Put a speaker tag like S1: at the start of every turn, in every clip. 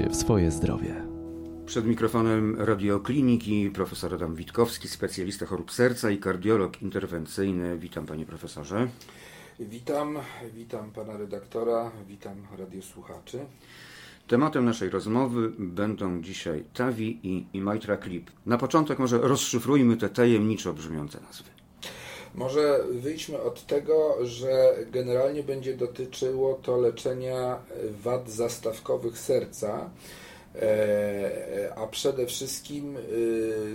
S1: się w swoje zdrowie.
S2: Przed mikrofonem radiokliniki profesor Adam Witkowski, specjalista chorób serca i kardiolog interwencyjny. Witam panie profesorze.
S3: Witam, witam pana redaktora, witam radiosłuchaczy.
S2: Tematem naszej rozmowy będą dzisiaj TAVI i, i Mitra Clip. Na początek może rozszyfrujmy te tajemniczo brzmiące nazwy.
S3: Może wyjdźmy od tego, że generalnie będzie dotyczyło to leczenia wad zastawkowych serca, e, a przede wszystkim e,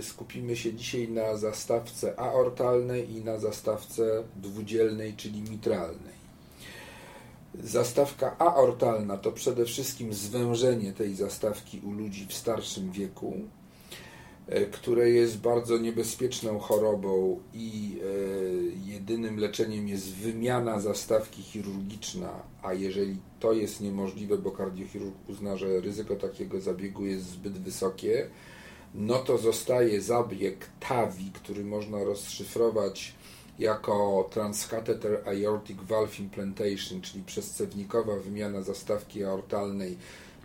S3: skupimy się dzisiaj na zastawce aortalnej i na zastawce dwudzielnej, czyli mitralnej. Zastawka aortalna to przede wszystkim zwężenie tej zastawki u ludzi w starszym wieku, które jest bardzo niebezpieczną chorobą i e, jedynym leczeniem jest wymiana zastawki chirurgiczna, a jeżeli to jest niemożliwe, bo kardiochirurg uzna, że ryzyko takiego zabiegu jest zbyt wysokie, no to zostaje zabieg TAVI, który można rozszyfrować jako transcatheter aortic valve implantation, czyli przezcewnikowa wymiana zastawki aortalnej,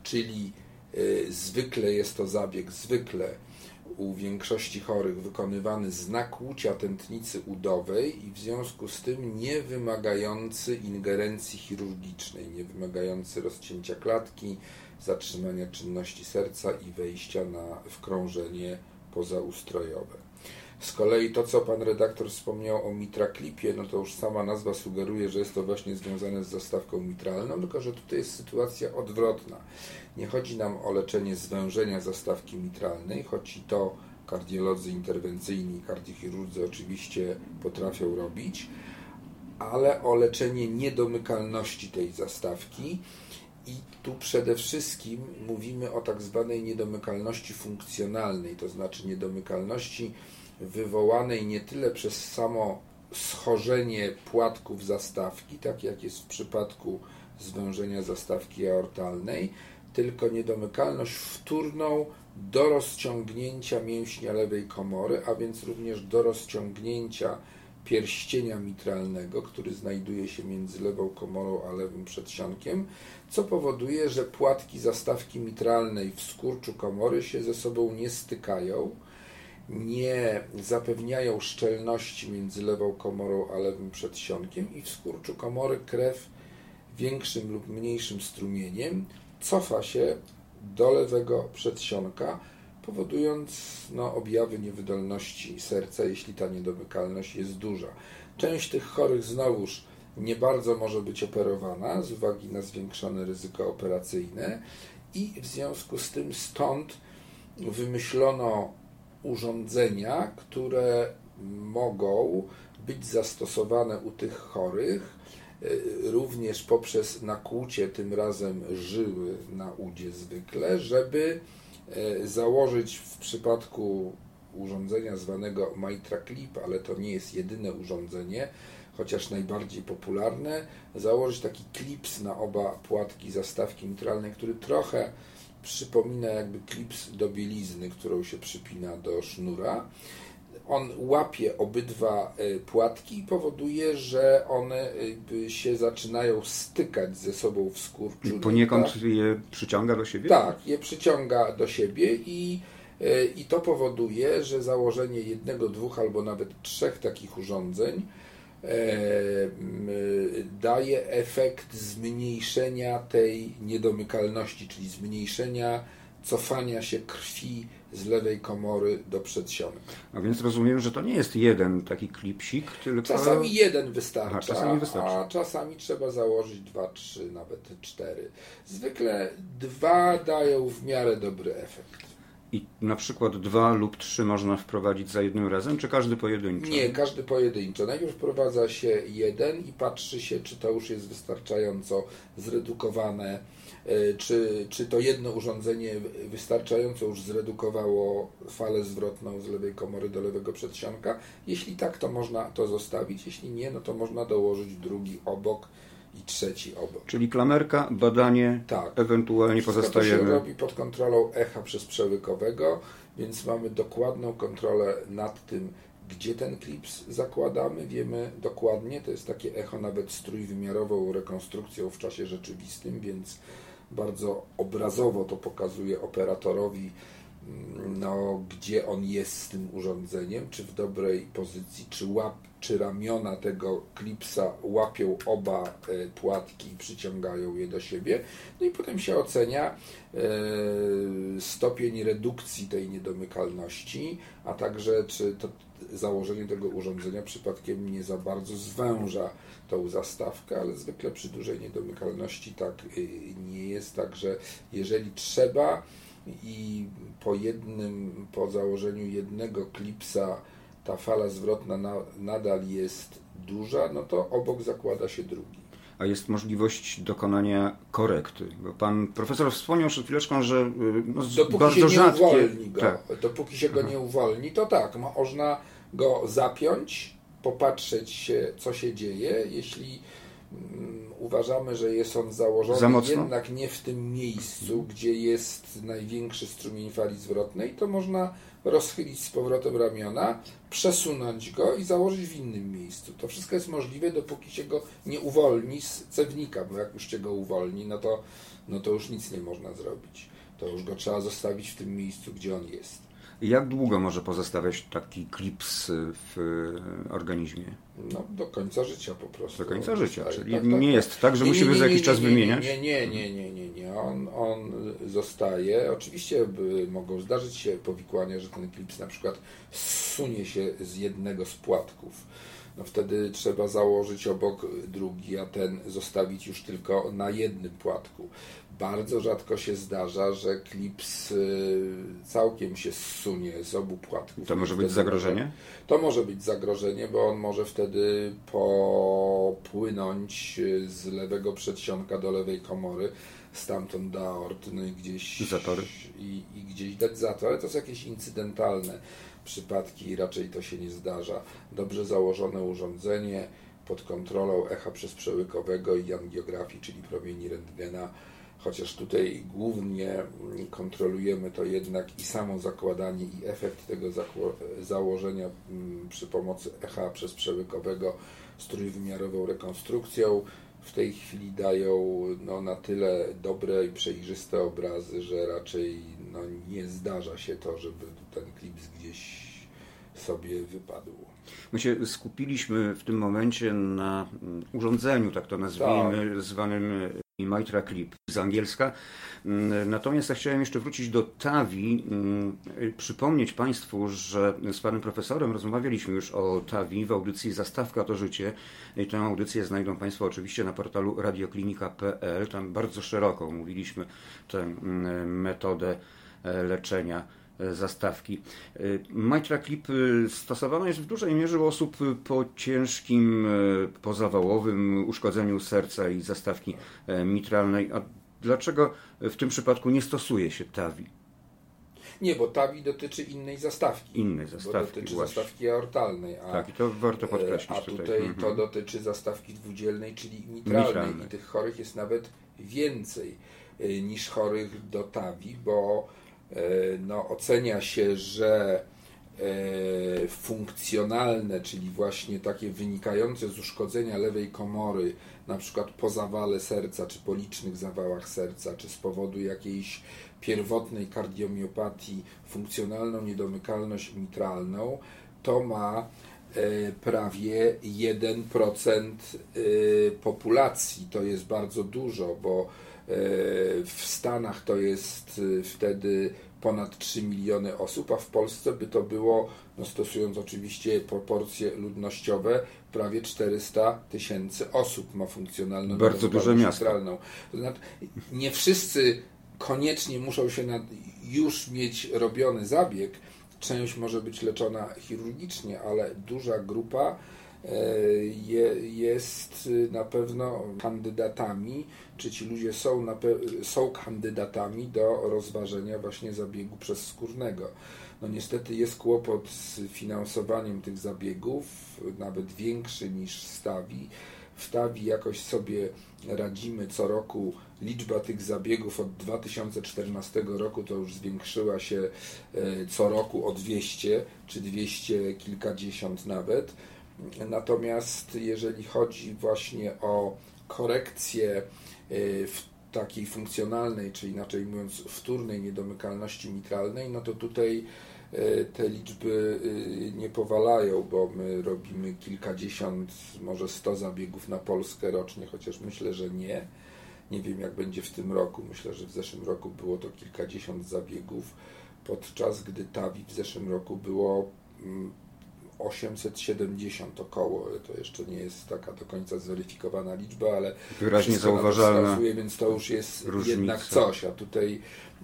S3: czyli y, zwykle jest to zabieg, zwykle u większości chorych wykonywany z nakłucia tętnicy udowej i w związku z tym nie wymagający ingerencji chirurgicznej, nie wymagający rozcięcia klatki, zatrzymania czynności serca i wejścia na wkrążenie pozaustrojowe. Z kolei to, co pan redaktor wspomniał o mitraklipie, no to już sama nazwa sugeruje, że jest to właśnie związane z zastawką mitralną, tylko że tutaj jest sytuacja odwrotna. Nie chodzi nam o leczenie zwężenia zastawki mitralnej, choć i to kardiolodzy interwencyjni kardiochirurdzy oczywiście potrafią robić, ale o leczenie niedomykalności tej zastawki. I tu przede wszystkim mówimy o tak zwanej niedomykalności funkcjonalnej, to znaczy niedomykalności wywołanej nie tyle przez samo schorzenie płatków zastawki, tak jak jest w przypadku zwężenia zastawki aortalnej, tylko niedomykalność wtórną do rozciągnięcia mięśnia lewej komory, a więc również do rozciągnięcia pierścienia mitralnego, który znajduje się między lewą komorą a lewym przedsionkiem, co powoduje, że płatki zastawki mitralnej w skurczu komory się ze sobą nie stykają, nie zapewniają szczelności między lewą komorą a lewym przedsionkiem i w skurczu komory krew większym lub mniejszym strumieniem cofa się do lewego przedsionka, powodując no, objawy niewydolności serca, jeśli ta niedomykalność jest duża. Część tych chorych znowuż nie bardzo może być operowana z uwagi na zwiększone ryzyko operacyjne i w związku z tym stąd wymyślono urządzenia, które mogą być zastosowane u tych chorych e, również poprzez nakłucie tym razem żyły na udzie zwykle, żeby e, założyć w przypadku urządzenia zwanego Mitra Clip, ale to nie jest jedyne urządzenie, chociaż najbardziej popularne, założyć taki klips na oba płatki zastawki mitralnej, który trochę przypomina jakby klips do bielizny, którą się przypina do sznura. On łapie obydwa e, płatki i powoduje, że one się zaczynają stykać ze sobą w skurczu.
S2: Poniekąd tak? je przyciąga do siebie?
S3: Tak, je przyciąga do siebie i, e, i to powoduje, że założenie jednego, dwóch albo nawet trzech takich urządzeń E, daje efekt zmniejszenia tej niedomykalności, czyli zmniejszenia cofania się krwi z lewej komory do przedsionka.
S2: A więc rozumiem, że to nie jest jeden taki klipsik, tylko...
S3: Czasami jeden wystarcza, Aha,
S2: czasami wystarczy.
S3: a czasami trzeba założyć dwa, trzy, nawet cztery. Zwykle dwa dają w miarę dobry efekt.
S2: I na przykład dwa lub trzy można wprowadzić za jednym razem, czy każdy pojedynczo?
S3: Nie, każdy pojedynczo. Najpierw wprowadza się jeden i patrzy się, czy to już jest wystarczająco zredukowane, e, czy, czy to jedno urządzenie wystarczająco już zredukowało falę zwrotną z lewej komory do lewego przedsionka. Jeśli tak, to można to zostawić, jeśli nie, no to można dołożyć drugi obok i trzeci obok.
S2: Czyli klamerka, badanie, tak. ewentualnie pozostajemy.
S3: To się robi pod kontrolą echa przez przewykowego, więc mamy dokładną kontrolę nad tym, gdzie ten klips zakładamy, wiemy dokładnie, to jest takie echo nawet z trójwymiarową rekonstrukcją w czasie rzeczywistym, więc bardzo obrazowo to pokazuje operatorowi, mm, no, gdzie on jest z tym urządzeniem, czy w dobrej pozycji, czy, łap, czy ramiona tego klipsa łapią oba e, płatki i przyciągają je do siebie. No i potem się ocenia e, stopień redukcji tej niedomykalności, a także czy to założenie tego urządzenia przypadkiem nie za bardzo zwęża tą zastawkę, ale zwykle przy dużej niedomykalności tak y, nie jest. Także jeżeli trzeba i po jednym, po założeniu jednego klipsa ta fala zwrotna na, nadal jest duża, no to obok zakłada się drugi.
S2: A jest możliwość dokonania korekty. Bo pan profesor wspomniał przed chwileczką, że y, no,
S3: dopóki
S2: bardzo
S3: się
S2: rzadkie.
S3: Nie uwolni go,
S2: tak.
S3: Dopóki się go nie uwolni, to tak, można go zapiąć, popatrzeć się, co się dzieje. Jeśli mm, uważamy, że jest on założony jednak nie w tym miejscu, gdzie jest największy strumień fali zwrotnej, to można rozchylić z powrotem ramiona, przesunąć go i założyć w innym miejscu. To wszystko jest możliwe, dopóki się go nie uwolni z cewnika, bo jak już się go uwolni, no to, no to już nic nie można zrobić. To już go trzeba zostawić w tym miejscu, gdzie on jest.
S2: Jak długo może pozostawiać taki klips w organizmie?
S3: No, do końca życia po prostu.
S2: Do końca życia, czyli tak, tak, nie tak, jest tak, że nie, musimy nie, nie, za jakiś czas wymieniać?
S3: Nie, nie, nie, nie, nie, nie. On, on zostaje. Oczywiście mogą zdarzyć się powikłania, że ten klips na przykład zsunie się z jednego z płatków. No wtedy trzeba założyć obok drugi, a ten zostawić już tylko na jednym płatku bardzo rzadko się zdarza, że klips y, całkiem się zsunie z obu płatków.
S2: To może być zagrożenie?
S3: To może być zagrożenie, bo on może wtedy popłynąć y, z lewego przedsionka do lewej komory, stamtąd do aorty, i gdzieś...
S2: Zatory?
S3: I, i gdzieś dać zator, ale to są jakieś incydentalne przypadki, raczej to się nie zdarza. Dobrze założone urządzenie pod kontrolą echa przezprzełykowego i angiografii, czyli promieni rentgena, chociaż tutaj głównie kontrolujemy to jednak i samo zakładanie i efekt tego założenia mm, przy pomocy echa przezprzełykowego z trójwymiarową rekonstrukcją w tej chwili dają no, na tyle dobre i przejrzyste obrazy, że raczej no, nie zdarza się to, żeby ten klips gdzieś sobie wypadł.
S2: My się skupiliśmy w tym momencie na mm, urządzeniu, tak to nazwijmy, tak. zwanym Mitra Clip z angielska. Mm, natomiast ja chciałem jeszcze wrócić do TAVI, mm, przypomnieć Państwu, że z Panem Profesorem rozmawialiśmy już o TAVI w audycji Zastawka to życie. I tę audycję znajdą Państwo oczywiście na portalu radioklinika.pl. Tam bardzo szeroko omówiliśmy tę mm, metodę e, leczenia zastawki. E, Mitra Clip e, stosowana jest w dużej mierze u osób po ciężkim, pozawałowym uszkodzeniu serca i zastawki mitralnej. A dlaczego w tym przypadku nie stosuje się TAVI?
S3: Nie, bo TAVI dotyczy innej zastawki.
S2: Innej zastawki,
S3: bo dotyczy właśnie. zastawki aortalnej.
S2: A, tak, i to warto podkreślić
S3: A tutaj, tutaj mhm. to dotyczy zastawki dwudzielnej, czyli mitralnej. mitralnej. I tych chorych jest nawet więcej niż chorych do TAVI, bo E, no, ocenia się, że e, funkcjonalne, czyli właśnie takie wynikające z uszkodzenia lewej komory, na przykład po zawale serca, czy po licznych zawałach serca, czy z powodu jakiejś pierwotnej kardiomiopatii, funkcjonalną niedomykalność mitralną, to ma e, prawie 1% populacji. To jest bardzo dużo, bo w Stanach to jest y, wtedy ponad 3 miliony osób, a w Polsce by to było, no stosując oczywiście proporcje ludnościowe, prawie 400 tysięcy osób ma funkcjonalną
S2: Bardzo duże miasto.
S3: Znaczy, nie wszyscy koniecznie muszą się nad, już mieć robiony zabieg. Część może być leczona chirurgicznie, ale duża grupa jest na pewno kandydatami, czy ci ludzie są, są kandydatami do rozważenia właśnie zabiegu przezskórnego. No niestety jest kłopot z finansowaniem tych zabiegów, nawet większy niż stawi. W TAWI jakoś sobie radzimy co roku. Liczba tych zabiegów od 2014 roku to już zwiększyła się e, co roku o 200 czy 200 kilkadziesiąt nawet. Natomiast jeżeli chodzi właśnie o korekcję y, w takiej funkcjonalnej, czy inaczej mówiąc wtórnej niedomykalności mitralnej, no to tutaj e, te liczby e, nie powalają, bo my robimy kilkadziesiąt, może sto zabiegów na Polskę rocznie, chociaż myślę, że nie. Nie wiem, jak będzie w tym roku. Myślę, że w zeszłym roku było to kilkadziesiąt zabiegów, podczas gdy TAWI w zeszłym roku było mm, 870 około, to jeszcze nie jest taka do końca zweryfikowana liczba, ale
S2: wyraźnie zauważalna
S3: wskazuje, więc to już jest różnica. jednak coś, a tutaj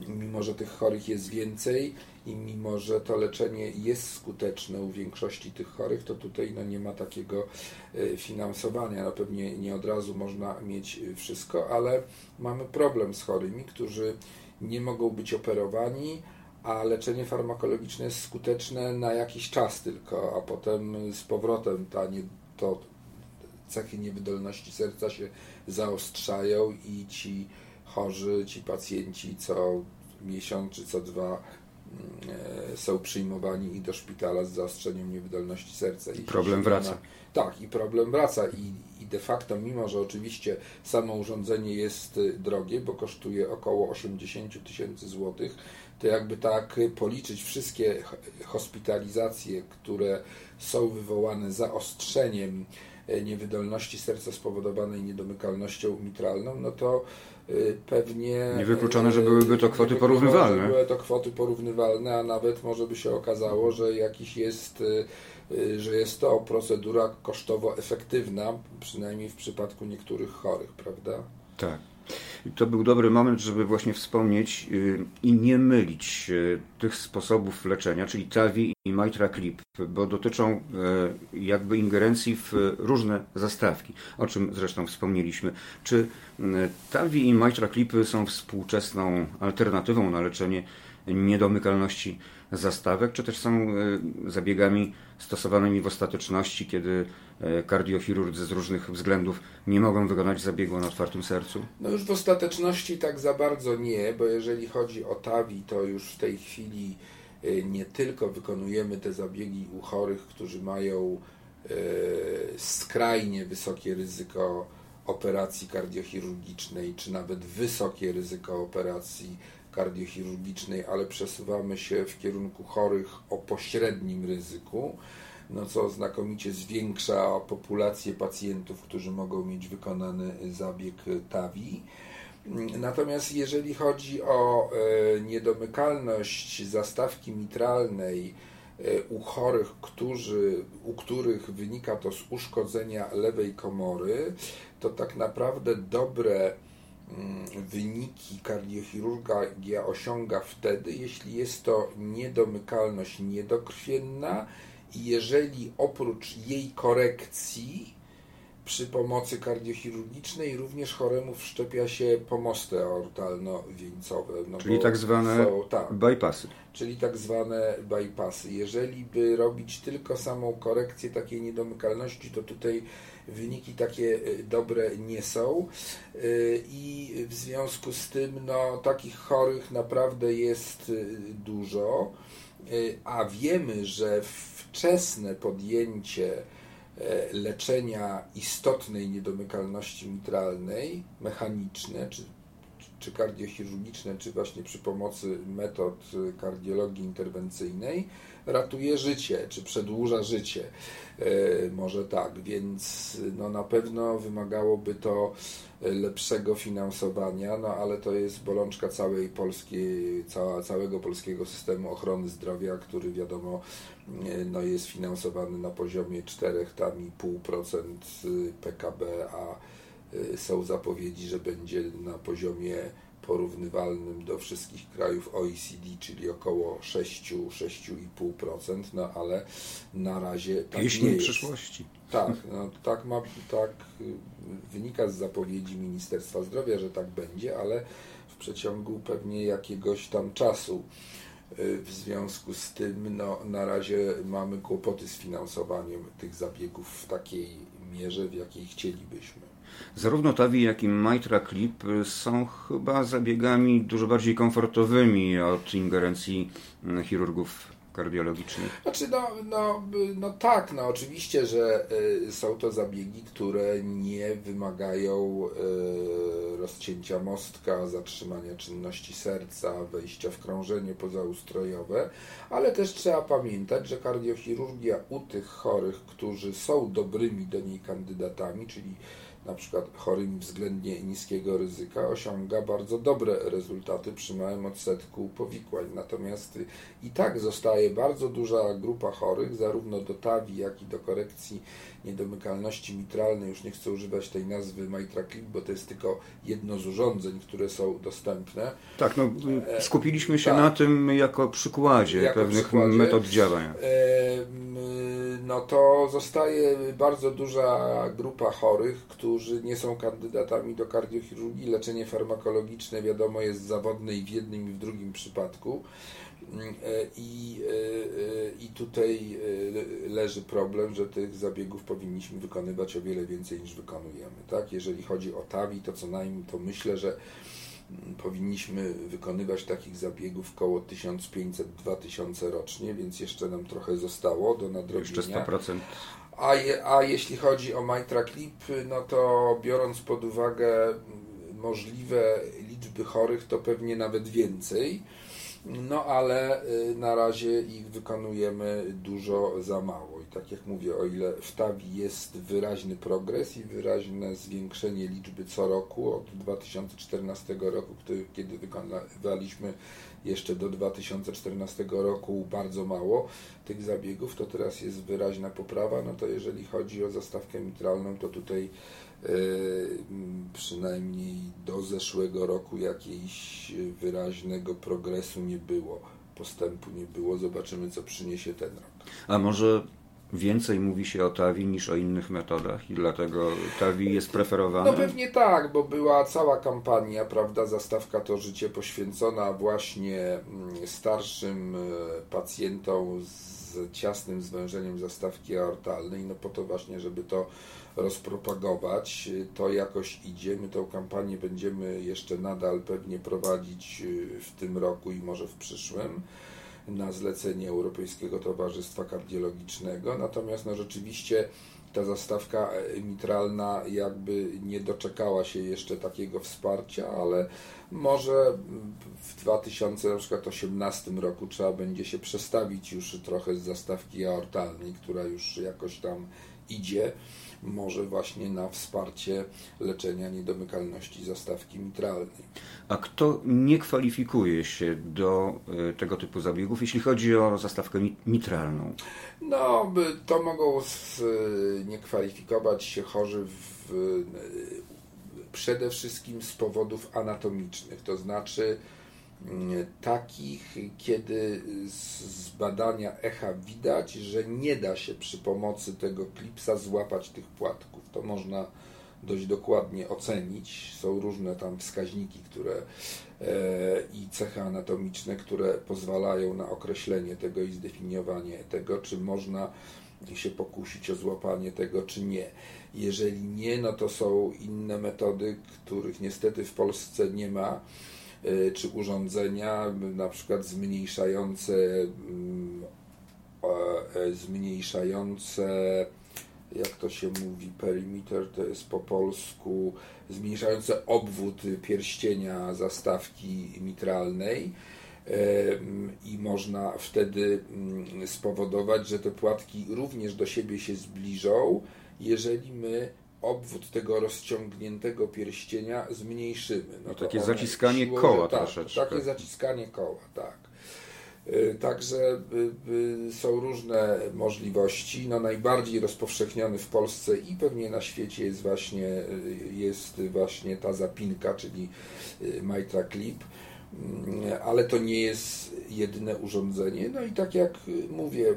S3: mimo, że tych chorych jest więcej i mimo, że to leczenie jest skuteczne u większości tych chorych, to tutaj no, nie ma takiego e, finansowania. No, pewnie nie od razu można mieć wszystko, ale mamy problem z chorymi, którzy nie mogą być operowani, a leczenie farmakologiczne jest skuteczne na jakiś czas tylko, a potem z powrotem ta nie, to cechy niewydolności serca się zaostrzają i ci chorzy, ci pacjenci co miesiąc czy co dwa są przyjmowani i do szpitala z zaostrzeniem niewydolności serca. I
S2: problem wraca.
S3: tak, i problem wraca i, i de facto, mimo że oczywiście samo urządzenie jest y, drogie, bo kosztuje około 80 tysięcy złotych, to jakby tak policzyć wszystkie hospitalizacje, które są wywołane zaostrzeniem e, niewydolności serca spowodowanej niedomykalnością mitralną, no to e, pewnie...
S2: Niewykluczone, że byłyby to kwoty porównywalne.
S3: Były to kwoty porównywalne, a nawet może by się okazało, że jakiś jest e, że jest to procedura kosztowo efektywna, przynajmniej w przypadku niektórych chorych, prawda?
S2: Tak. To był dobry moment, żeby właśnie wspomnieć y, i nie mylić y, tych sposobów leczenia, czyli TAVI i Mitra Clip, bo dotyczą y, jakby ingerencji w różne zastawki, o czym zresztą wspomnieliśmy. Czy TAVI i Mitra Clipy są współczesną alternatywą na leczenie niedomykalności zastawek, czy też są zabiegami stosowanymi w ostateczności, kiedy E, kardiochirurdzy z różnych względów nie mogą wykonać zabiegu na otwartym sercu?
S3: No już w ostateczności tak za bardzo nie, bo jeżeli chodzi o TAVI, to już w tej chwili e, nie tylko wykonujemy te zabiegi u chorych, którzy mają e, skrajnie wysokie ryzyko operacji kardiochirurgicznej, czy nawet wysokie ryzyko operacji kardiochirurgicznej, ale przesuwamy się w kierunku chorych o pośrednim ryzyku no co znakomicie zwiększa populację pacjentów, którzy mogą mieć wykonany zabieg TAVI. Natomiast jeżeli chodzi o e, niedomykalność zastawki mitralnej e, u chorych, którzy, u których wynika to z uszkodzenia lewej komory, to tak naprawdę dobre mm, wyniki kardiochirurgia osiąga wtedy, jeśli jest to niedomykalność niedokrwienna jeżeli oprócz jej korekcji przy pomocy kardiochirurgicznej również choremu wszczepia się pomosty aortalno-wieńcowe.
S2: No czyli tak zwane są, tak, bypassy.
S3: Czyli tak zwane bypassy. Jeżeli by robić tylko samą korekcję takiej niedomykalności, to tutaj wyniki takie e, dobre nie są e, i w związku z tym no, takich chorych naprawdę jest e, dużo, a wiemy, że wczesne podjęcie e, leczenia istotnej niedomykalności mitralnej, mechaniczne czy, czy kardiochirurgiczne, czy właśnie przy pomocy metod kardiologii interwencyjnej, ratuje życie, czy przedłuża życie. E, może tak, więc no na pewno wymagałoby to lepszego finansowania, no ale to jest bolączka całej polskiej, cała, całego polskiego systemu ochrony zdrowia, który wiadomo no jest finansowany na poziomie 4,5% PKB, a y, są zapowiedzi, że będzie na poziomie porównywalnym do wszystkich krajów OECD, czyli około 6-6,5%, no ale na razie tak
S2: Pieśń nie jest. przyszłości.
S3: Tak, no, tak, ma, tak y, wynika z zapowiedzi Ministerstwa Zdrowia, że tak będzie, ale w przeciągu pewnie jakiegoś tam czasu. Y, w związku z tym no, na razie mamy kłopoty z finansowaniem tych zabiegów w takiej mierze, w jakiej chcielibyśmy.
S2: Zarówno TAVI, jak i Mitra Clip są chyba zabiegami dużo bardziej komfortowymi od ingerencji mm, chirurgów kardiologicznych?
S3: Znaczy, no, no, no tak, no oczywiście, że y, są to zabiegi, które nie wymagają y, rozcięcia mostka, zatrzymania czynności serca, wejścia w krążenie pozaustrojowe, ale też trzeba pamiętać, że kardiochirurgia u tych chorych, którzy są dobrymi do niej kandydatami, czyli na przykład chorymi względnie niskiego ryzyka, osiąga bardzo dobre rezultaty przy małym odsetku powikłań. Natomiast i tak zostaje bardzo duża grupa chorych, zarówno do TAVI, jak i do korekcji niedomykalności mitralnej, już nie chcę używać tej nazwy MitraClip, bo to jest tylko jedno z urządzeń, które są dostępne.
S2: Tak, no, e, skupiliśmy się tak. na tym jako przykładzie jako pewnych przykładzie. metod działania. E,
S3: no to zostaje bardzo duża grupa chorych, którzy nie są kandydatami do kardiochirurgii. Leczenie farmakologiczne wiadomo jest zawodne i w jednym i w drugim przypadku. E, I, I tutaj leży problem, że tych zabiegów powinniśmy wykonywać o wiele więcej niż wykonujemy. Tak? Jeżeli chodzi o TAVI, to co najmniej to myślę, że mm, powinniśmy wykonywać takich zabiegów około 1500-2000 rocznie, więc jeszcze nam trochę zostało do nadrobienia.
S2: Jeszcze 100%.
S3: A, je, a jeśli chodzi o Mitra Clip, no to biorąc pod uwagę mm, możliwe liczby chorych, to pewnie nawet więcej. No ale y, na razie ich wykonujemy dużo za mało. I tak jak mówię, o ile w TAWI jest wyraźny progres i wyraźne zwiększenie liczby co roku od 2014 roku, kiedy wykonywaliśmy jeszcze do 2014 roku bardzo mało tych zabiegów, to teraz jest wyraźna poprawa. No to jeżeli chodzi o zastawkę mitralną, to tutaj przynajmniej do zeszłego roku jakiegoś wyraźnego progresu nie było, postępu nie było. Zobaczymy, co przyniesie ten rok.
S2: A może więcej mówi się o TAVI niż o innych metodach i dlatego TAVI jest preferowane?
S3: No pewnie tak, bo była cała kampania, prawda, Zastawka to życie poświęcona właśnie mm, starszym e, pacjentom z ciasnym zwężeniem zastawki aortalnej, no po to właśnie, żeby to rozpropagować. To jakoś idzie. My tę kampanię będziemy jeszcze nadal pewnie prowadzić y, w tym roku i może w przyszłym na zlecenie Europejskiego Towarzystwa Kardiologicznego. Natomiast no rzeczywiście ta zastawka mitralna jakby nie doczekała się jeszcze takiego wsparcia, ale może w 2018 roku trzeba będzie się przestawić już trochę z zastawki aortalnej, która już jakoś tam idzie może właśnie na wsparcie leczenia niedomykalności zastawki mitralnej.
S2: A kto nie kwalifikuje się do e, tego typu zabiegów, jeśli chodzi o zastawkę mitralną?
S3: No, to mogą nie kwalifikować się chorzy w, przede wszystkim z powodów anatomicznych, to znaczy takich, kiedy z badania echa widać, że nie da się przy pomocy tego klipsa złapać tych płatków. To można dość dokładnie ocenić. Są różne tam wskaźniki, które e, i cechy anatomiczne, które pozwalają na określenie tego i zdefiniowanie tego, czy można się pokusić o złapanie tego, czy nie. Jeżeli nie, no to są inne metody, których niestety w Polsce nie ma E, czy urządzenia, na przykład zmniejszające mm, e, zmniejszające jak to się mówi, perimeter to jest po polsku zmniejszające obwód pierścienia zastawki mitralnej e, i można wtedy mm, spowodować, że te płatki również do siebie się zbliżą, jeżeli my obwód tego rozciągniętego pierścienia zmniejszymy.
S2: No takie zaciskanie siłowe, koła
S3: tak,
S2: troszeczkę.
S3: Takie zaciskanie koła, tak. Y, także y, y, są różne możliwości. No, najbardziej rozpowszechniony w Polsce i pewnie na świecie jest właśnie, jest właśnie ta zapinka, czyli Mitra Clip Mm, ale to nie jest jedyne urządzenie. No i tak jak mówię,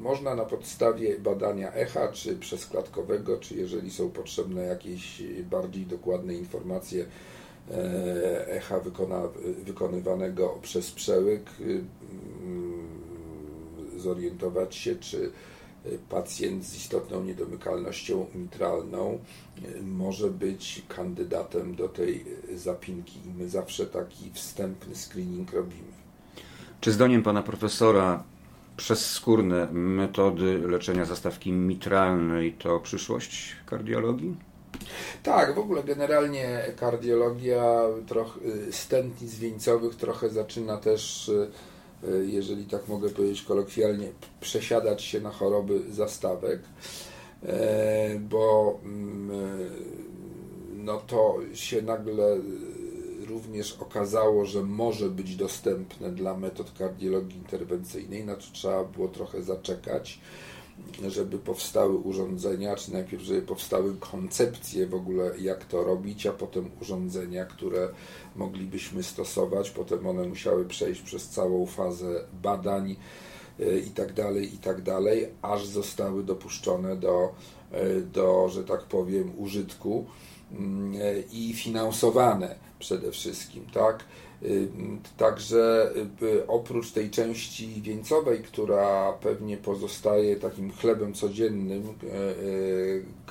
S3: można na podstawie badania echa, czy przesklatkowego, czy jeżeli są potrzebne jakieś bardziej dokładne informacje e, echa wykona, wykonywanego przez przełyk, mm, zorientować się, czy pacjent z istotną niedomykalnością mitralną e, może być kandydatem do tej zapinki i my zawsze taki wstępny screening robimy.
S2: Czy zdaniem pana profesora przezskórne metody leczenia zastawki mitralnej to przyszłość kardiologii?
S3: Tak, w ogóle generalnie kardiologia, trochę, y, stętnic wieńcowych trochę zaczyna też, y, y, jeżeli tak mogę powiedzieć kolokwialnie, przesiadać się na choroby zastawek, e, bo mm, no to się nagle również okazało, że może być dostępne dla metod kardiologii interwencyjnej, na to trzeba było trochę zaczekać żeby powstały urządzenia, czy najpierw, żeby powstały koncepcje w ogóle, jak to robić, a potem urządzenia, które moglibyśmy stosować. Potem one musiały przejść przez całą fazę badań e, i tak dalej, i tak dalej, aż zostały dopuszczone do, do że tak powiem, użytku mm, e, i finansowane przede wszystkim, tak? Także y, oprócz tej części wieńcowej, która pewnie pozostaje takim chlebem codziennym e, e,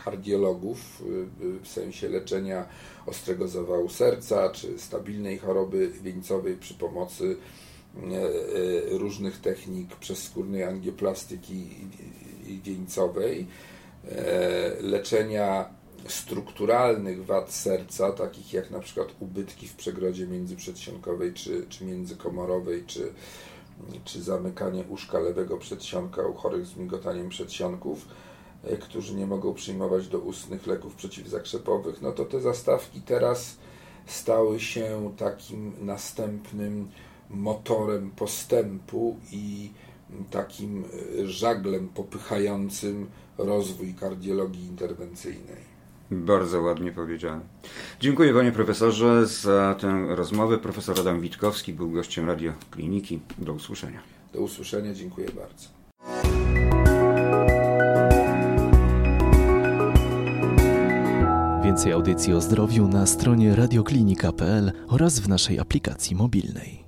S3: kardiologów y, w sensie leczenia ostrego zawału serca czy stabilnej choroby wieńcowej przy pomocy e, różnych technik przezskórnej angioplastyki wieńcowej, leczenia strukturalnych wad serca, takich jak na przykład ubytki w przegrodzie międzyprzedsionkowej czy, czy międzykomorowej, czy, czy zamykanie uszka lewego przedsionka u chorych z migotaniem przedsionków, e, którzy nie mogą przyjmować do ustnych leków przeciwzakrzepowych, no to te zastawki teraz stały się takim następnym motorem postępu i takim żaglem popychającym rozwój kardiologii interwencyjnej.
S2: Bardzo ładnie powiedziane. Dziękuję panie profesorze za tę rozmowę. Profesor Adam Witkowski był gościem Radio Kliniki. Do usłyszenia.
S3: Do usłyszenia, dziękuję bardzo.
S1: Więcej audycji o zdrowiu na stronie radioklinika.pl oraz w naszej aplikacji mobilnej.